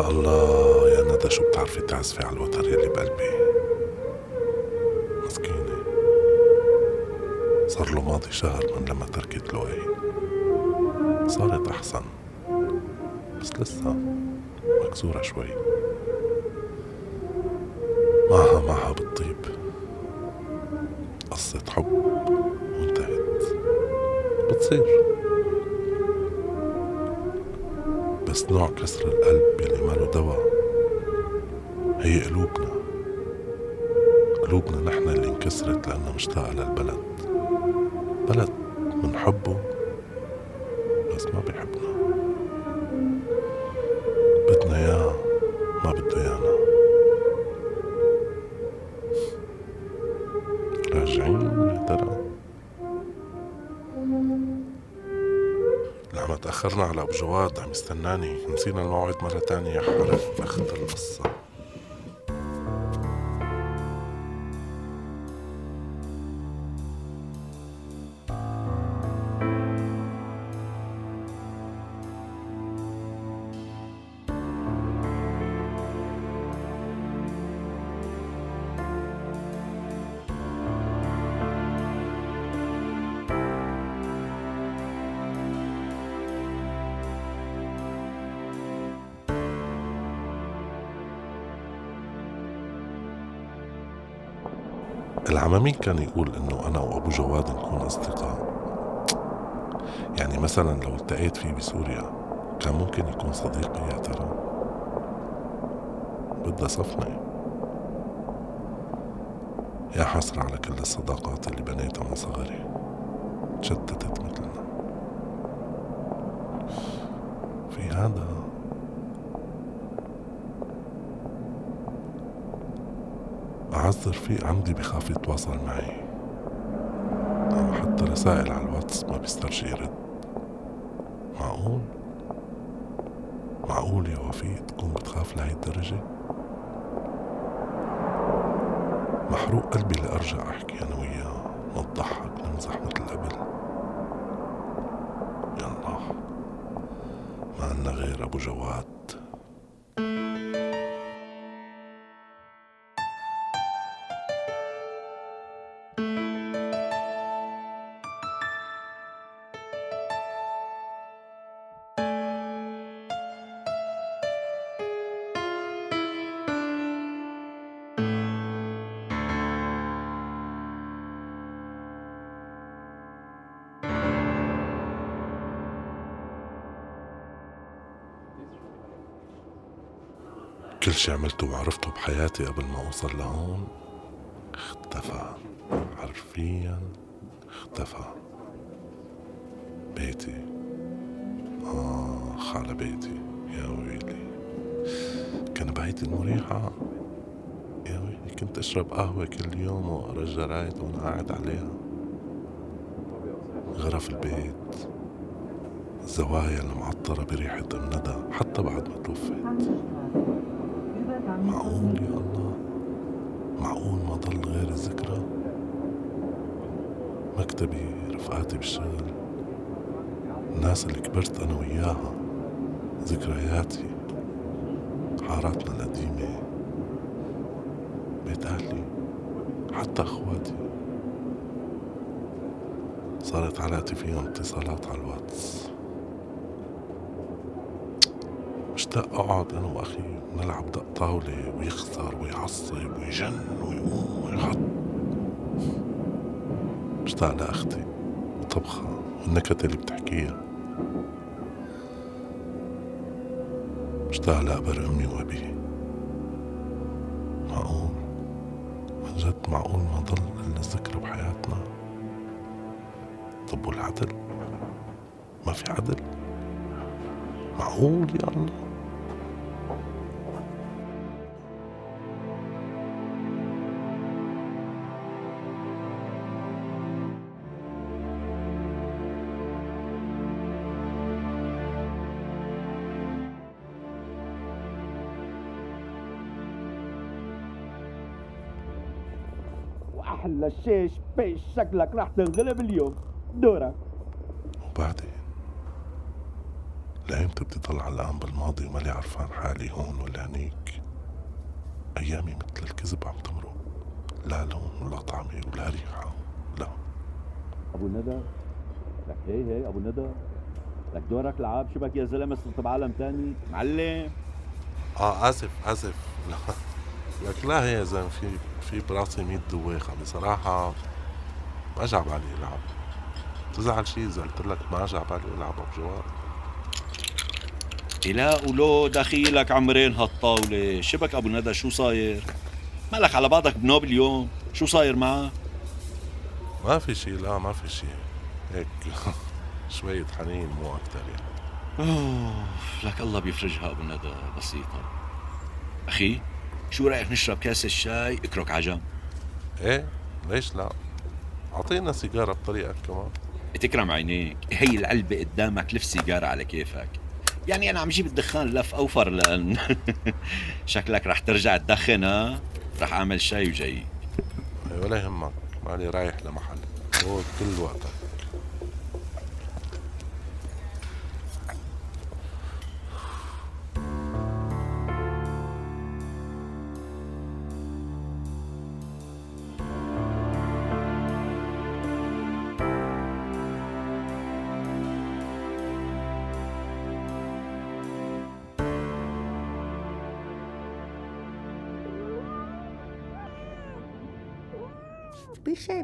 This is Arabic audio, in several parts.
يا الله يا ندى شو بتعرفي تعزفي على الوتر يلي بقلبي؟ مسكينة. صار له ماضي شهر من لما تركت لؤي صارت أحسن. بس لسه مكسورة شوي. معها معها بالطيب. قصة حب وانتهت. بتصير. بس نوع كسر القلب يلي ما له دواء. هي قلوبنا قلوبنا نحن اللي انكسرت لأنها مشتاقة للبلد. بلد منحبه جواد عم يستناني نسينا الموعد مرة تانية. حرف أخذ القصة. العمامين كان يقول إنه أنا وأبو جواد نكون أصدقاء. يعني مثلا لو التقيت فيه بسوريا كان ممكن يكون صديقي يا ترى بدها صفنة. يا حسرة على كل الصداقات اللي بنيتها من صغري. تشتتت مثلنا في هذا أعز رفيق عندي بخاف يتواصل معي أو حتى رسائل على الواتس ما بيسترجي يرد معقول؟ معقول يا وفيق تكون بتخاف لهي الدرجة؟ محروق قلبي لأرجع أحكي أنا وياه نضحك نمزح مثل قبل يلا ما عنا غير أبو جواد كل شي عملته وعرفته بحياتي قبل ما أوصل لهون اختفى. حرفيا اختفى. بيتي. آخ على بيتي. يا ويلي. كان بيتي المريحة. يا ويلي كنت أشرب قهوة كل يوم وأقرأ الجرايد وأنا قاعد عليها. غرف البيت. الزوايا المعطرة بريحة أم ندى حتى بعد ما توفت معقول يا الله؟ معقول ما ضل غير الذكرى مكتبي رفقاتي بالشغل الناس اللي كبرت أنا وياها ذكرياتي حاراتنا القديمة بيت أهلي حتى أخواتي. صارت علاقتي فيهم اتصالات على الواتس. مشتاق اقعد أنا وأخي ونلعب دق طاولة ويخسر ويعصب ويجن ويقوم ويحط مشتاق لأختي وطبخها والنكت اللي بتحكيها. مشتاق لأبر أمي وأبي معقول؟ من جد معقول ما ضل إلا الذكرى بحياتنا. طب والعدل؟ ما في عدل؟ معقول يا الله. الشيش بيش شكلك راح تنغلب اليوم دورك وبعدين؟ لأيمتى بدي ضل علقان بالماضي ومالي عرفان حالي هون ولا هنيك؟ أيامي مثل الكذب عم تمرق. لا لون ولا طعمة ولا ريحة. لا. أبو ندى. لك هي هي أبو ندى. لك دورك لعاب. شبك يا زلمة؟ صرت بعالم تاني. معلم. آه آسف آسف. لا لك لا هي يا زلمه في في براسي 100 دويخة. بصراحة ما جا بالي العب تزعل شي إذا قلت لك ما جا بالي العب ابو جوار إلا ولو دخيلك عمرين هالطاولة. شبك أبو ندى شو صاير؟ مالك على بعضك بنوب اليوم؟ شو صاير معك؟ ما في شي لا ما في شي. هيك شوية حنين مو أكتر يعني. أوه لك الله بيفرجها أبو ندى. بسيطة. أخي شو رأيك نشرب كاسة شاي اكرك عجم إيه ليش لا؟ أعطينا سيجارة بطريقك كمان. تكرم عينيك. هي العلبة قدامك لف سيجارة على كيفك. يعني أنا عم جيب الدخان لف أوفر لأن شكلك رح ترجع تدخن ها؟ رح أعمل شاي وجاي إيه ولا يهمك. مالي رايح لمحل. خذ كل وقتك.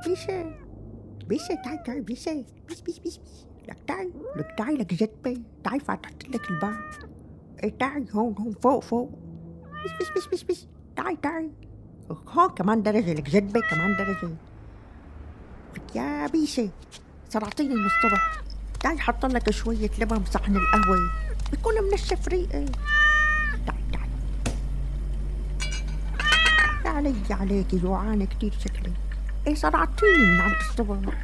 بيشة. بيشة تعي تعي بيشة. بيش بيش بيش بيش. لك تعي لك تعي لك جدبة تعي فتحت لك الباب إيه تعي هون هون فوق فوق. بيش بيش بيش بيش بيش. تعي تعي هون كمان درجة لك جدبة كمان درجة. لك يا بيشة سرعتيني من الصبح تعي حط لك شوية لبن بصحن القهوة. بيكون منشف ريقي. تعي تعي يا علي عليكي جوعانة كتير شكلي. إيه صرعتيني من عند الصبح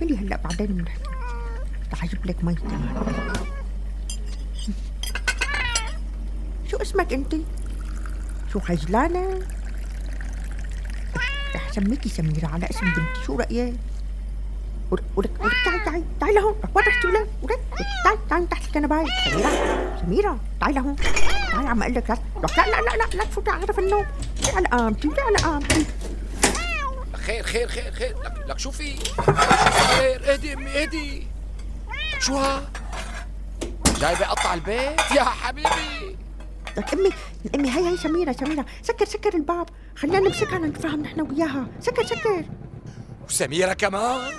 قلي هلا بعدين بنحكي رح أجيب لك مي كمان شو اسمك انت؟ شو خجلانة؟ رح اسميكي سميرة على اسم بنتي شو رأيك؟ ولك ولك تعي تعي تعي لهون وين رحتي ولك ولك تعي تعي تحت الكنباية سميرة سميرة تعي لهون تعي عم أقول لك لا لا لا لا لا تفوتي على غرف النوم ليه على قامتي ليه على قامتي خير خير خير خير. لك, لك شو في؟ شو صاير؟ اهدي أمي اهدي. شو ها؟ جايبة قطع البيت؟ يا حبيبي. لك أمي أمي هي هي سميرة سميرة سكر سكر الباب. خلينا نمسكها نتفاهم نحن وياها. سكر سكر. وسميرة كمان.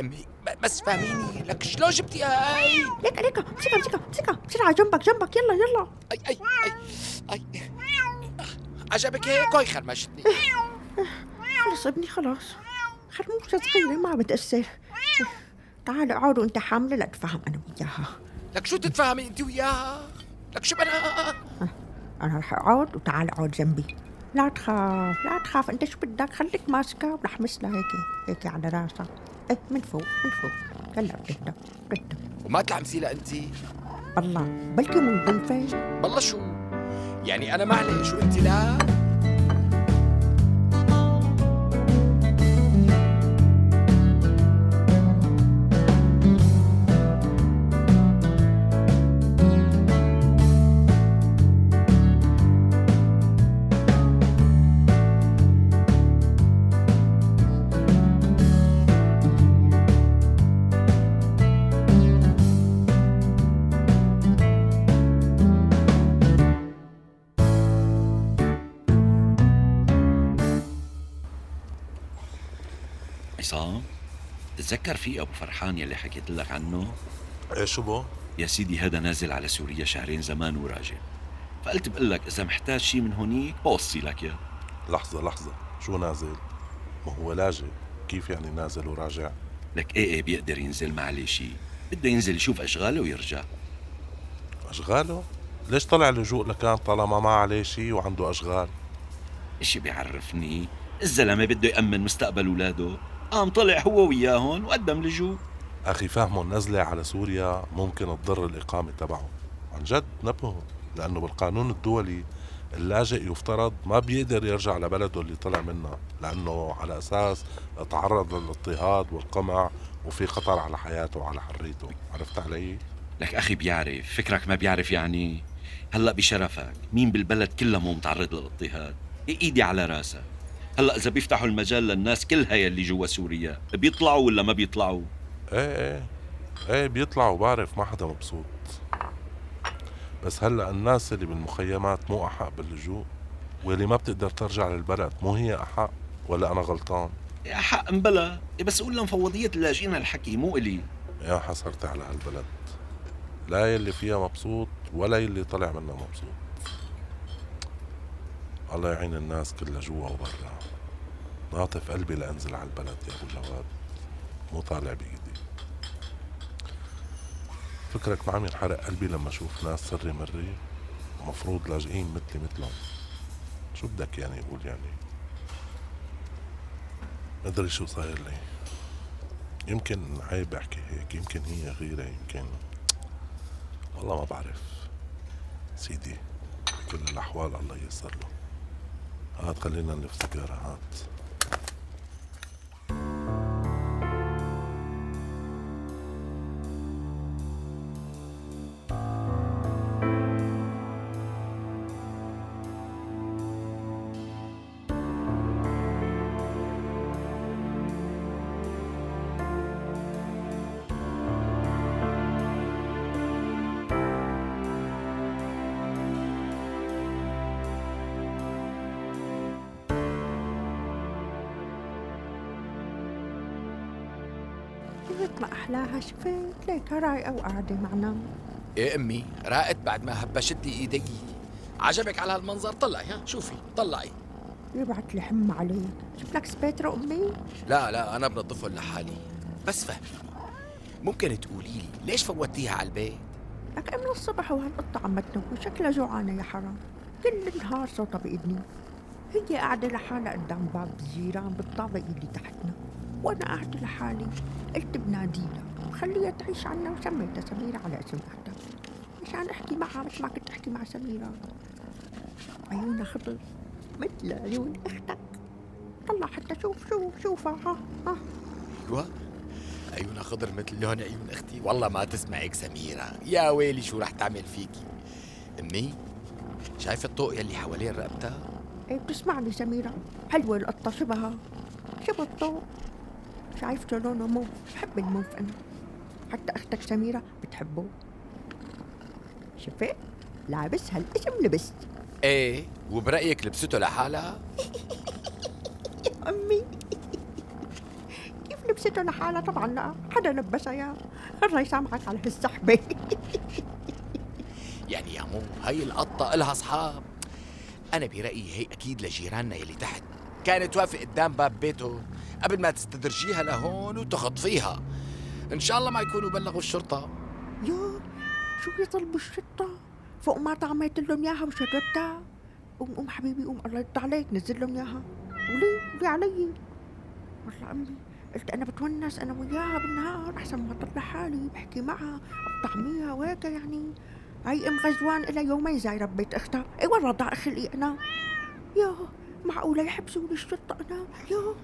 أمي بس فهميني. لك شلون جبتيها هاي؟ ليك ليك. امسكها امسكها امسكها. بسرعة جنبك جنبك. يلا يلا. أي أي أي أي. عجبك هيك؟ هاي خرمشتني. خلص ابني خلاص خرموشة صغيرة ما بتأثر تعال اقعدوا انت حاملة لأتفاهم أنا وياها لك شو تتفاهمي انت وياها؟ لك شو بدها؟ أنا رح أقعد وتعال اقعد جنبي لا تخاف لا تخاف انت شو بدك خليك ماسكة ورح مسلها هيك هيك على راسها إيه من فوق من فوق هلا بدك بدك وما تلعمسي لها انت؟ والله بلكي من ضيفة والله شو؟ يعني أنا معلش وانت لا؟ تتذكر في أبو فرحان يلي حكيت لك عنه إيه شو بو؟ يا سيدي هذا نازل على سوريا شهرين زمان وراجع فقلت بقول لك إذا محتاج شيء من هونيك بوصي لك إياه لحظة لحظة شو نازل؟ ما هو لاجئ كيف يعني نازل وراجع؟ لك إيه إيه بيقدر ينزل ما عليه شيء بده ينزل يشوف أشغاله ويرجع أشغاله؟ ليش طلع لجوء لكان طالما ما عليه شيء وعنده أشغال؟ اشي بيعرفني الزلمة بده يأمن مستقبل اولاده قام طلع هو وياهم وقدم لجوء أخي فهمه النزلة على سوريا ممكن تضر الإقامة تبعه. عن جد نبهه لأنه بالقانون الدولي اللاجئ يفترض ما بيقدر يرجع لبلده اللي طلع منها لأنه على أساس تعرض للاضطهاد والقمع وفي خطر على حياته وعلى حريته. عرفت علي؟ لك أخي بيعرف فكرك ما بيعرف يعني هلأ بشرفك مين بالبلد كلها مو متعرض للاضطهاد؟ إيدي على راسك. هلا إذا بيفتحوا المجال للناس كلها يلي جوا سوريا بيطلعوا ولا ما بيطلعوا؟ إيه إيه إيه بيطلعوا بعرف ما حدا مبسوط. بس هلأ الناس اللي بالمخيمات مو أحق باللجوء واللي ما بتقدر ترجع للبلد مو هي أحق ولا أنا غلطان؟ يا حق مبلا بس قول لمفوضية اللاجئين هالحكي مو إلي. يا حسرتي على هالبلد. لا يلي فيها مبسوط ولا يلي طلع منها مبسوط. الله يعين الناس كلها جوا وبرا. ناطف قلبي لأنزل على البلد يا أبو جواد. مو طالع بإيدي. فكرك ما عم ينحرق قلبي لما أشوف ناس سري مري ومفروض لاجئين مثلي مثلهم. شو بدك يعني يقول يعني؟ مدري شو صاير لي. يمكن عيب احكي هيك يمكن هي غيرة يمكن. والله ما بعرف. سيدي بكل الأحوال الله ييسر له. هات خلينا سيجارة هات ما أحلاها شفت ليك رايقة وقاعدة معنا. إيه أمي؟ راقت بعد ما هبشت لي إيدي. عجبك على هالمنظر؟ طلعي ها؟ شوفي طلعي. يبعت لي حم عليك. جبت لك سبيرتو أمي؟ لا لا أنا بنظفهم لحالي. بس فهميني ممكن تقولي لي ليش فوتيها على البيت؟ لك من الصبح وهالقطة عم تنوي شكلها جوعانة يا حرام. كل النهار صوتها بإذني هي قاعدة لحالها قدام باب الجيران بالطابق اللي تحتنا. وأنا قاعدة لحالي. قلت بناديها وخليها تعيش عنا وسميتها سميرة على اسم أختها مشان أحكي معها مثل ما كنت أحكي مع سميرة. عيونها خضر مثل عيون أختك. طلع حتى شوف شوف شوفها. ها ها. أيوه. عيونها خضر مثل لون عيون أختي. والله ما تسمعك سميرة. يا ويلي شو رح تعمل فيكي؟ أمي شايفة الطوق يلي حوالين رقبتها؟ إيه بتسمعني سميرة. حلوة القطة شبهها. شبه الطوق. شايفته لونه موف بحب الموف أنا حتى أختك سميرة بتحبه. شفت؟ لابس هالاسم لبس إيه وبرأيك لبسته لحالها؟ يا أمي. كيف لبسته لحالها؟ طبعا لا. حدا لبسها يا. الله يسامحك على هالسحبة. يعني يا مو هاي القطة إلها أصحاب. أنا برأيي هي أكيد لجيراننا يلي تحت. كانت واقفة قدام باب بيته. قبل ما تستدرجيها لهون وتخطفيها. إن شاء الله ما يكونوا بلغوا الشرطة. يا شو يطلبوا الشطة فوق ما طعميت لهم إياها وشربتها. قوم قوم حبيبي قوم الله يرضى عليك نزل لهم إياها. وليه وليه علي. والله أمي قلت أنا بتونس أنا وياها بالنهار أحسن ما اطلع حالي بحكي معها بطعميها وهيك يعني. هاي أم غزوان لها يومين زايره ببيت أختها. اي والله ضاع خلقي أنا. يا معقولة يحبسوني الشرطة أنا؟ يا.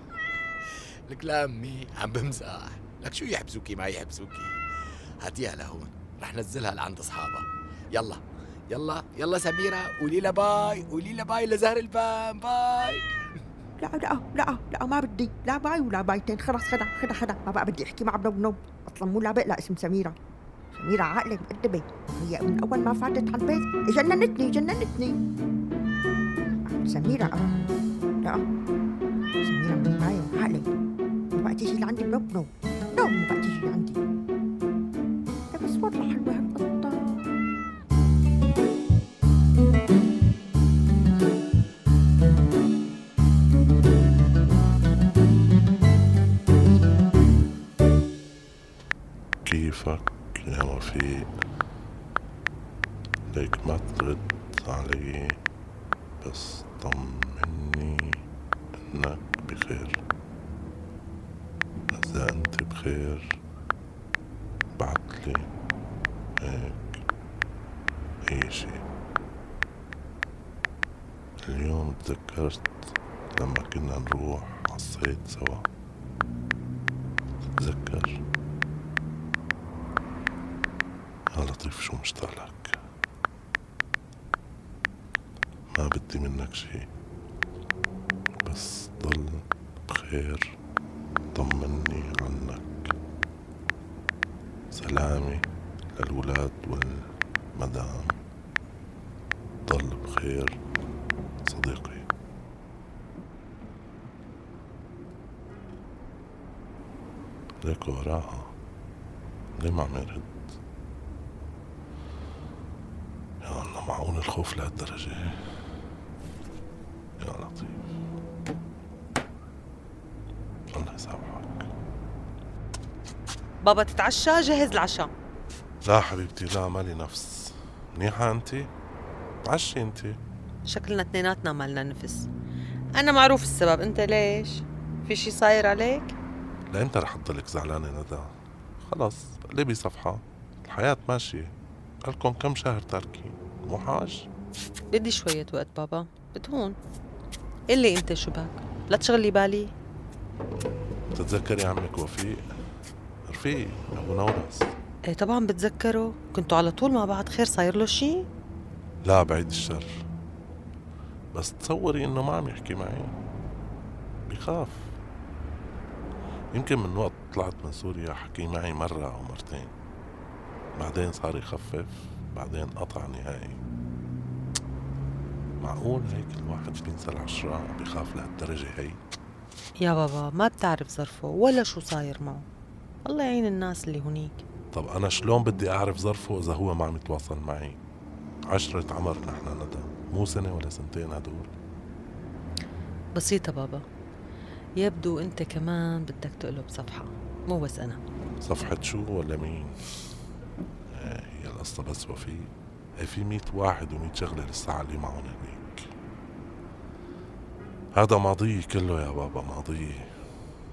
لك لا أمي عم بمزح. لك شو يحبسوكي ما يحبسوكي؟ هاتيها لهون رح نزلها لعند أصحابها. يلا يلا يلا سميرة قولي لها bye قولي لها bye لزهر البان bye. لا لا لا لا ما بدي. لا bye ولا بايتين. خلص خدا خدا خدا ما بقى بدي أحكي مع ابن نوب أصلا مو لا اسم سميرة. سميرة عاقلة مؤدبة. هي من أول ما فاتت على البيت جننتني جننتني. سميرة آه. لا. سميرة من معايا ما تيجي لعندي عندي no no no ما اجيش اللي عندي. بس والله حلوة هالقطه كيفك يا وفيق ليك ما ترد علي بس طمني إنك بخير. انت بخير. بعتلي هيك اي شي اليوم تذكرت لما كنا نروح عالصيد سوا. تتذكر يا لطيف شو مشتاق لك؟ ما بدي منك شي. بس ضل بخير. طمني عنك. سلامي للولاد والمدام. ضل بخير صديقي. ليك وراها ليه ما عم يرد. يا الله معقول الخوف لهالدرجة؟ يا لطيف الله يسامحك بابا تتعشى جهز العشاء. لا حبيبتي لا مالي نفس. منيحة انت؟ تعشي انت. شكلنا اثنيناتنا مالنا نفس. أنا معروف السبب أنت ليش؟ في شي صاير عليك؟ لامتى رح تضلك زعلانة ندى. خلص قلبي صفحة. الحياة ماشية. قالكم كم شهر تاركين مو حاج؟ بدي شوية وقت بابا. بتهون اللي أنت شو بك؟ لا تشغلي بالي. بتتذكري عمك وفيق؟ رفيق أبو نورس. إيه طبعا بتذكره كنتوا على طول مع بعض خير صاير له شي؟ لا بعيد الشر. بس تصوري إنه ما عم يحكي معي. بخاف. يمكن من وقت طلعت من سوريا حكي معي مرة أو مرتين. بعدين صار يخفف بعدين قطع نهائي. معقول هيك الواحد بينسى العشرة؟ بخاف لهالدرجة هي. يا بابا ما بتعرف ظرفه ولا شو صاير معه. الله يعين الناس اللي هنيك. طب أنا شلون بدي أعرف ظرفه إذا هو ما عم يتواصل معي؟ عشرة عمر نحن ندى مو سنة ولا سنتين هدول. بسيطة بابا. يبدو أنت كمان بدك تقلب صفحة مو بس أنا. صفحة شو ولا مين؟ آه، هي القصة بس وفي آه، في مية واحد ومية شغلة لسه علي معهم هنيك. هذا ماضي كله يا بابا ماضي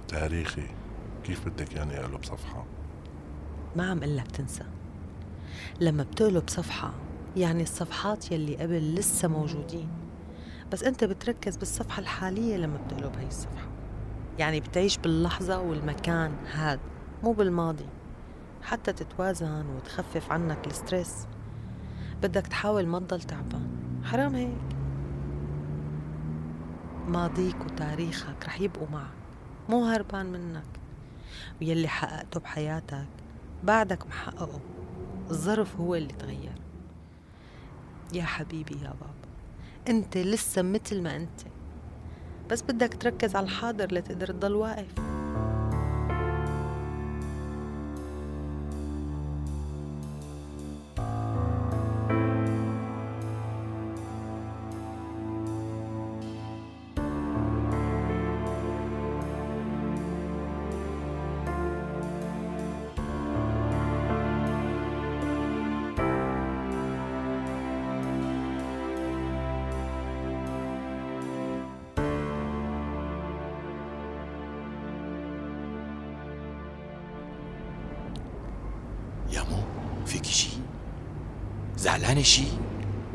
تاريخي. كيف بدك يعني اقلب صفحة؟ ما عم قلك تنسى. لما بتقلب صفحة يعني الصفحات يلي قبل لسه موجودين. بس أنت بتركز بالصفحة الحالية لما بتقلب هاي الصفحة. يعني بتعيش باللحظة والمكان هاد مو بالماضي. حتى تتوازن وتخفف عنك الستريس. بدك تحاول ما تضل تعبان. حرام هيك؟ ماضيك وتاريخك رح يبقوا معك. مو هربان منك. ويلي حققته بحياتك بعدك محققه الظرف هو اللي تغير. يا حبيبي يا بابا انت لسه مثل ما انت. بس بدك تركز على الحاضر لتقدر تضل واقف.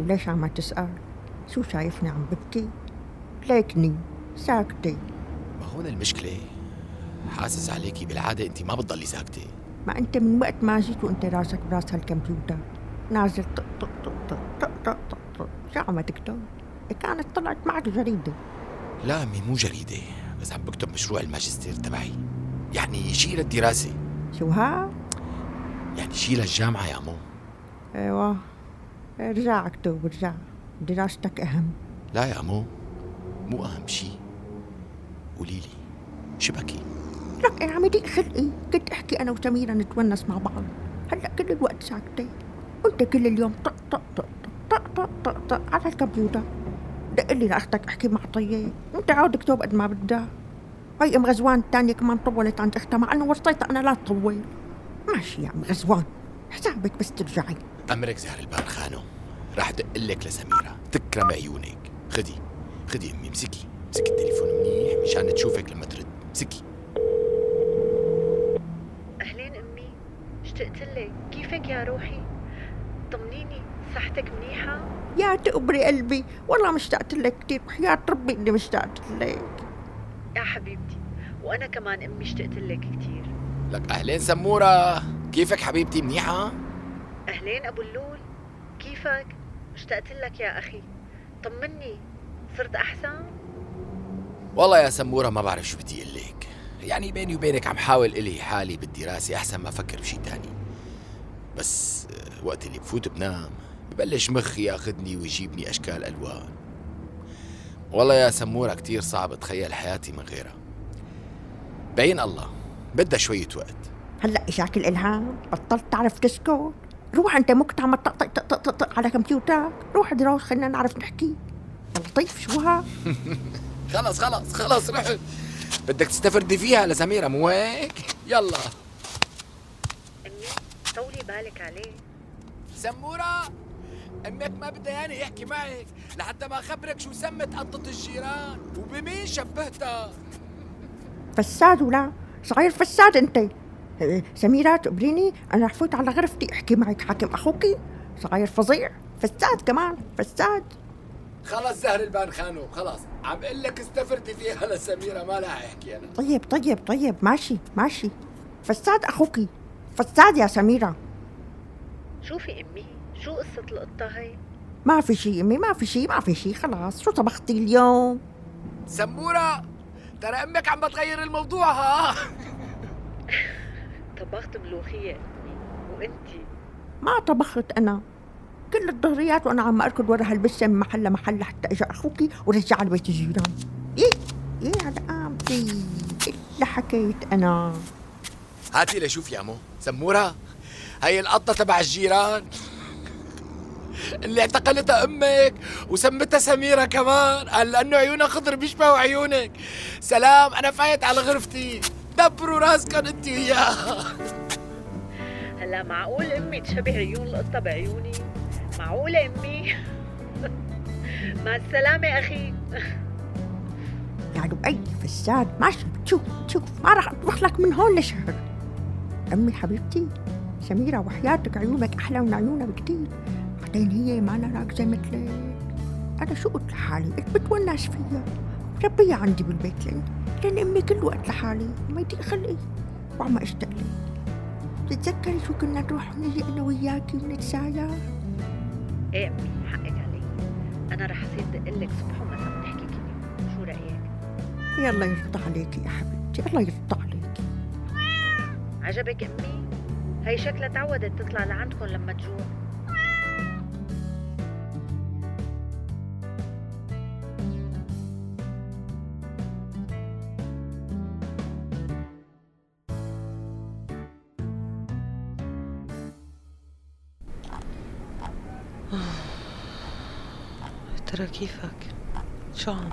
وليش عم تسأل. شو شايفني عم ببكي؟ ليكني ساكتة. ما هون المشكلة. حاسس عليكي بالعادة انت ما بتضلي ساكتة. ما أنت من وقت ما جيت وأنت راسك براس هالكمبيوتر. نازل طق طق طق طق طق طق طق طق شو عم تكتب؟ كانت طلعت معك جريدة. لا أمي مو جريدة بس عم بكتب مشروع الماجستير تبعي. يعني شي للدراسة. شو ها؟ يعني شي للجامعة يا مو. إيوه. ارجع اكتب ارجع دراستك أهم. لا يا مو. مو أهم شي. قولي لي شبكي لك أنا عم يضيق خلقي. كنت أحكي أنا وسميرة نتونس مع بعض. هلأ كل الوقت ساكتة وانت كل اليوم طق طق طق طق طق طق طق على الكمبيوتر. دق لي لأختك أحكي مع طيب. وانت عاود اكتب قد ما بدها. هاي أم غزوان الثانية كمان طولت عند أختها مع إنه وصيتها أنا لا تطول. ماشي يا أم غزوان. حسابك بس ترجعي؟ أمرك زهر البان خانو. راح دق لك لسميرة. تكرم عيونك. خدي. خدي أمي امسكي. امسكي التليفون منيح مشان تشوفك لما ترد. امسكي. أهلين أمي. اشتقت لك. كيفك يا روحي؟ طمنيني. صحتك منيحة؟ يا تقبري قلبي. والله مشتقت لك كثير وحياة ربي إني مشتقت لك. يا حبيبتي. وأنا كمان أمي اشتقت لك كتير. لك أهلين سمورة. كيفك حبيبتي؟ منيحة؟ أهلين أبو اللول كيفك؟ اشتقت لك يا أخي. طمني. صرت أحسن؟ والله يا سمورة ما بعرف شو بدي لك. يعني بيني وبينك عم حاول إلي حالي بالدراسة أحسن ما أفكر بشي تاني. بس آه، وقت اللي بفوت بنام ببلش مخي ياخذني ويجيبني أشكال ألوان. والله يا سمورة كتير صعب أتخيل حياتي من غيرها. بين الله بدها شوية وقت. هلأ اجاك الالهام بطلت تعرف تسكت روح أنت مكت عم تطق طق طق طق طق على كمبيوترك روح دروس خلينا نعرف نحكي. يا لطيف شو ها؟ خلص خلص خلص رحت بدك تستفردي فيها لسميرة مو هيك؟ يلا. أمي طولي بالك عليه. سمورة أمك ما بدها ياني يحكي معك لحتى ما خبرك شو سمت قطة الجيران. وبمين شبهتها؟ فساد ولا؟ صغير فساد أنت. سميرة تقبريني أنا رح فوت على غرفتي أحكي معك حاكم أخوكي صغير فظيع فساد كمان فساد. خلص زهر البان خانو خلص عم أقول لك استفردي فيها لسميرة ما لها احكي أنا. طيب طيب طيب ماشي ماشي. فساد أخوكي فساد يا سميرة. شوفي أمي شو قصة القطة هي ما في شي أمي ما في شي ما في شي خلاص. شو طبختي اليوم؟ سمورة ترى أمك عم بتغير الموضوع ها؟ طبخت ملوخية. أمي وأنتي ما طبخت أنا. كل الظهريات وأنا عم أركض ورا هالبسه من محل لمحل لحتى اجى أخوكي ورجع على بيت الجيران إيه؟ إيه على قامتي إلا حكيت أنا. هاتي لشوف يا مو. سمورة هي القطة تبع الجيران. اللي اعتقلتها أمك وسمتها سميرة كمان. قال لأنه عيونها خضر بيشبهوا عيونك. سلام أنا فايت على غرفتي. دبروا راسكم انت وياها. هلا معقول أمي تشبه عيون القطة بعيوني معقولة أمي؟ مع السلامة أخي. يا لؤي فساد ماشي بتشوف بتشوف ما راح اطبخ لك من هون لشهر. أمي حبيبتي سميرة وحياتك عيونك أحلى من عيونها بكتير بعدين هي ما أنا راكزة مثلك. أنا شو قلت لحالي؟ قلت بتونس فيها؟ ربيها عندي بالبيت لأن لأن أمي كل وقت لحالي. ما يضيق خلقي. وعم أشتاق لك. بتتذكري شو كنا نروح ونجي أنا وياكي ونتساير إيه أمي حقك علي. أنا رح أصير دقلك صبح ومساء نحكي كلمة. شو رأيك؟ يلا يرضى عليكي يا حبيبتي. الله يرضى عليكي. عجبك أمي؟ هي شكلها تعودت تطلع لعندكم لما تجوع كيفك؟ شو عامل؟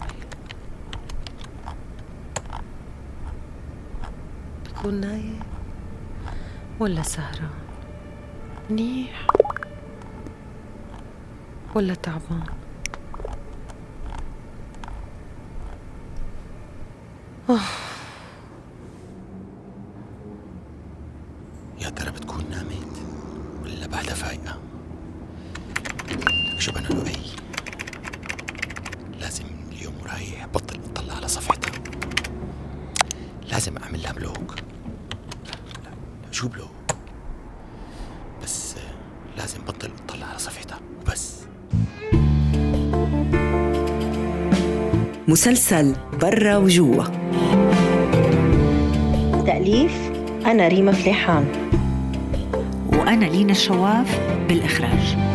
بتكون نايم ولا سهران؟ منيح ولا تعبان؟ يا ترى بتكون نامت ولا بعدها فايقة لك شو بنا لؤي اليوم ورايح بطل اطلع على صفحتها. لازم أعمل لها block. لا, لا شو block؟ بس لازم بطل اطلع على صفحتها. وبس. مسلسل برا وجوا. تأليف أنا ريما فليحان. وأنا لينا الشواف بالإخراج.